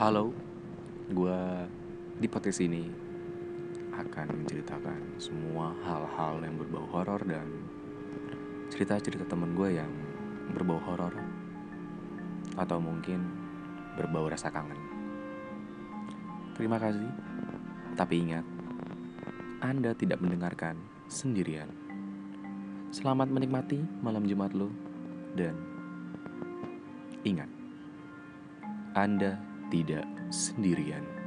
Halo, gue di podcast ini akan menceritakan semua hal-hal yang berbau horor dan cerita-cerita temen gue yang berbau horor atau mungkin berbau rasa kangen. Terima kasih, tapi ingat, Anda tidak mendengarkan sendirian. Selamat menikmati malam Jumat lo dan ingat, Anda tidak sendirian.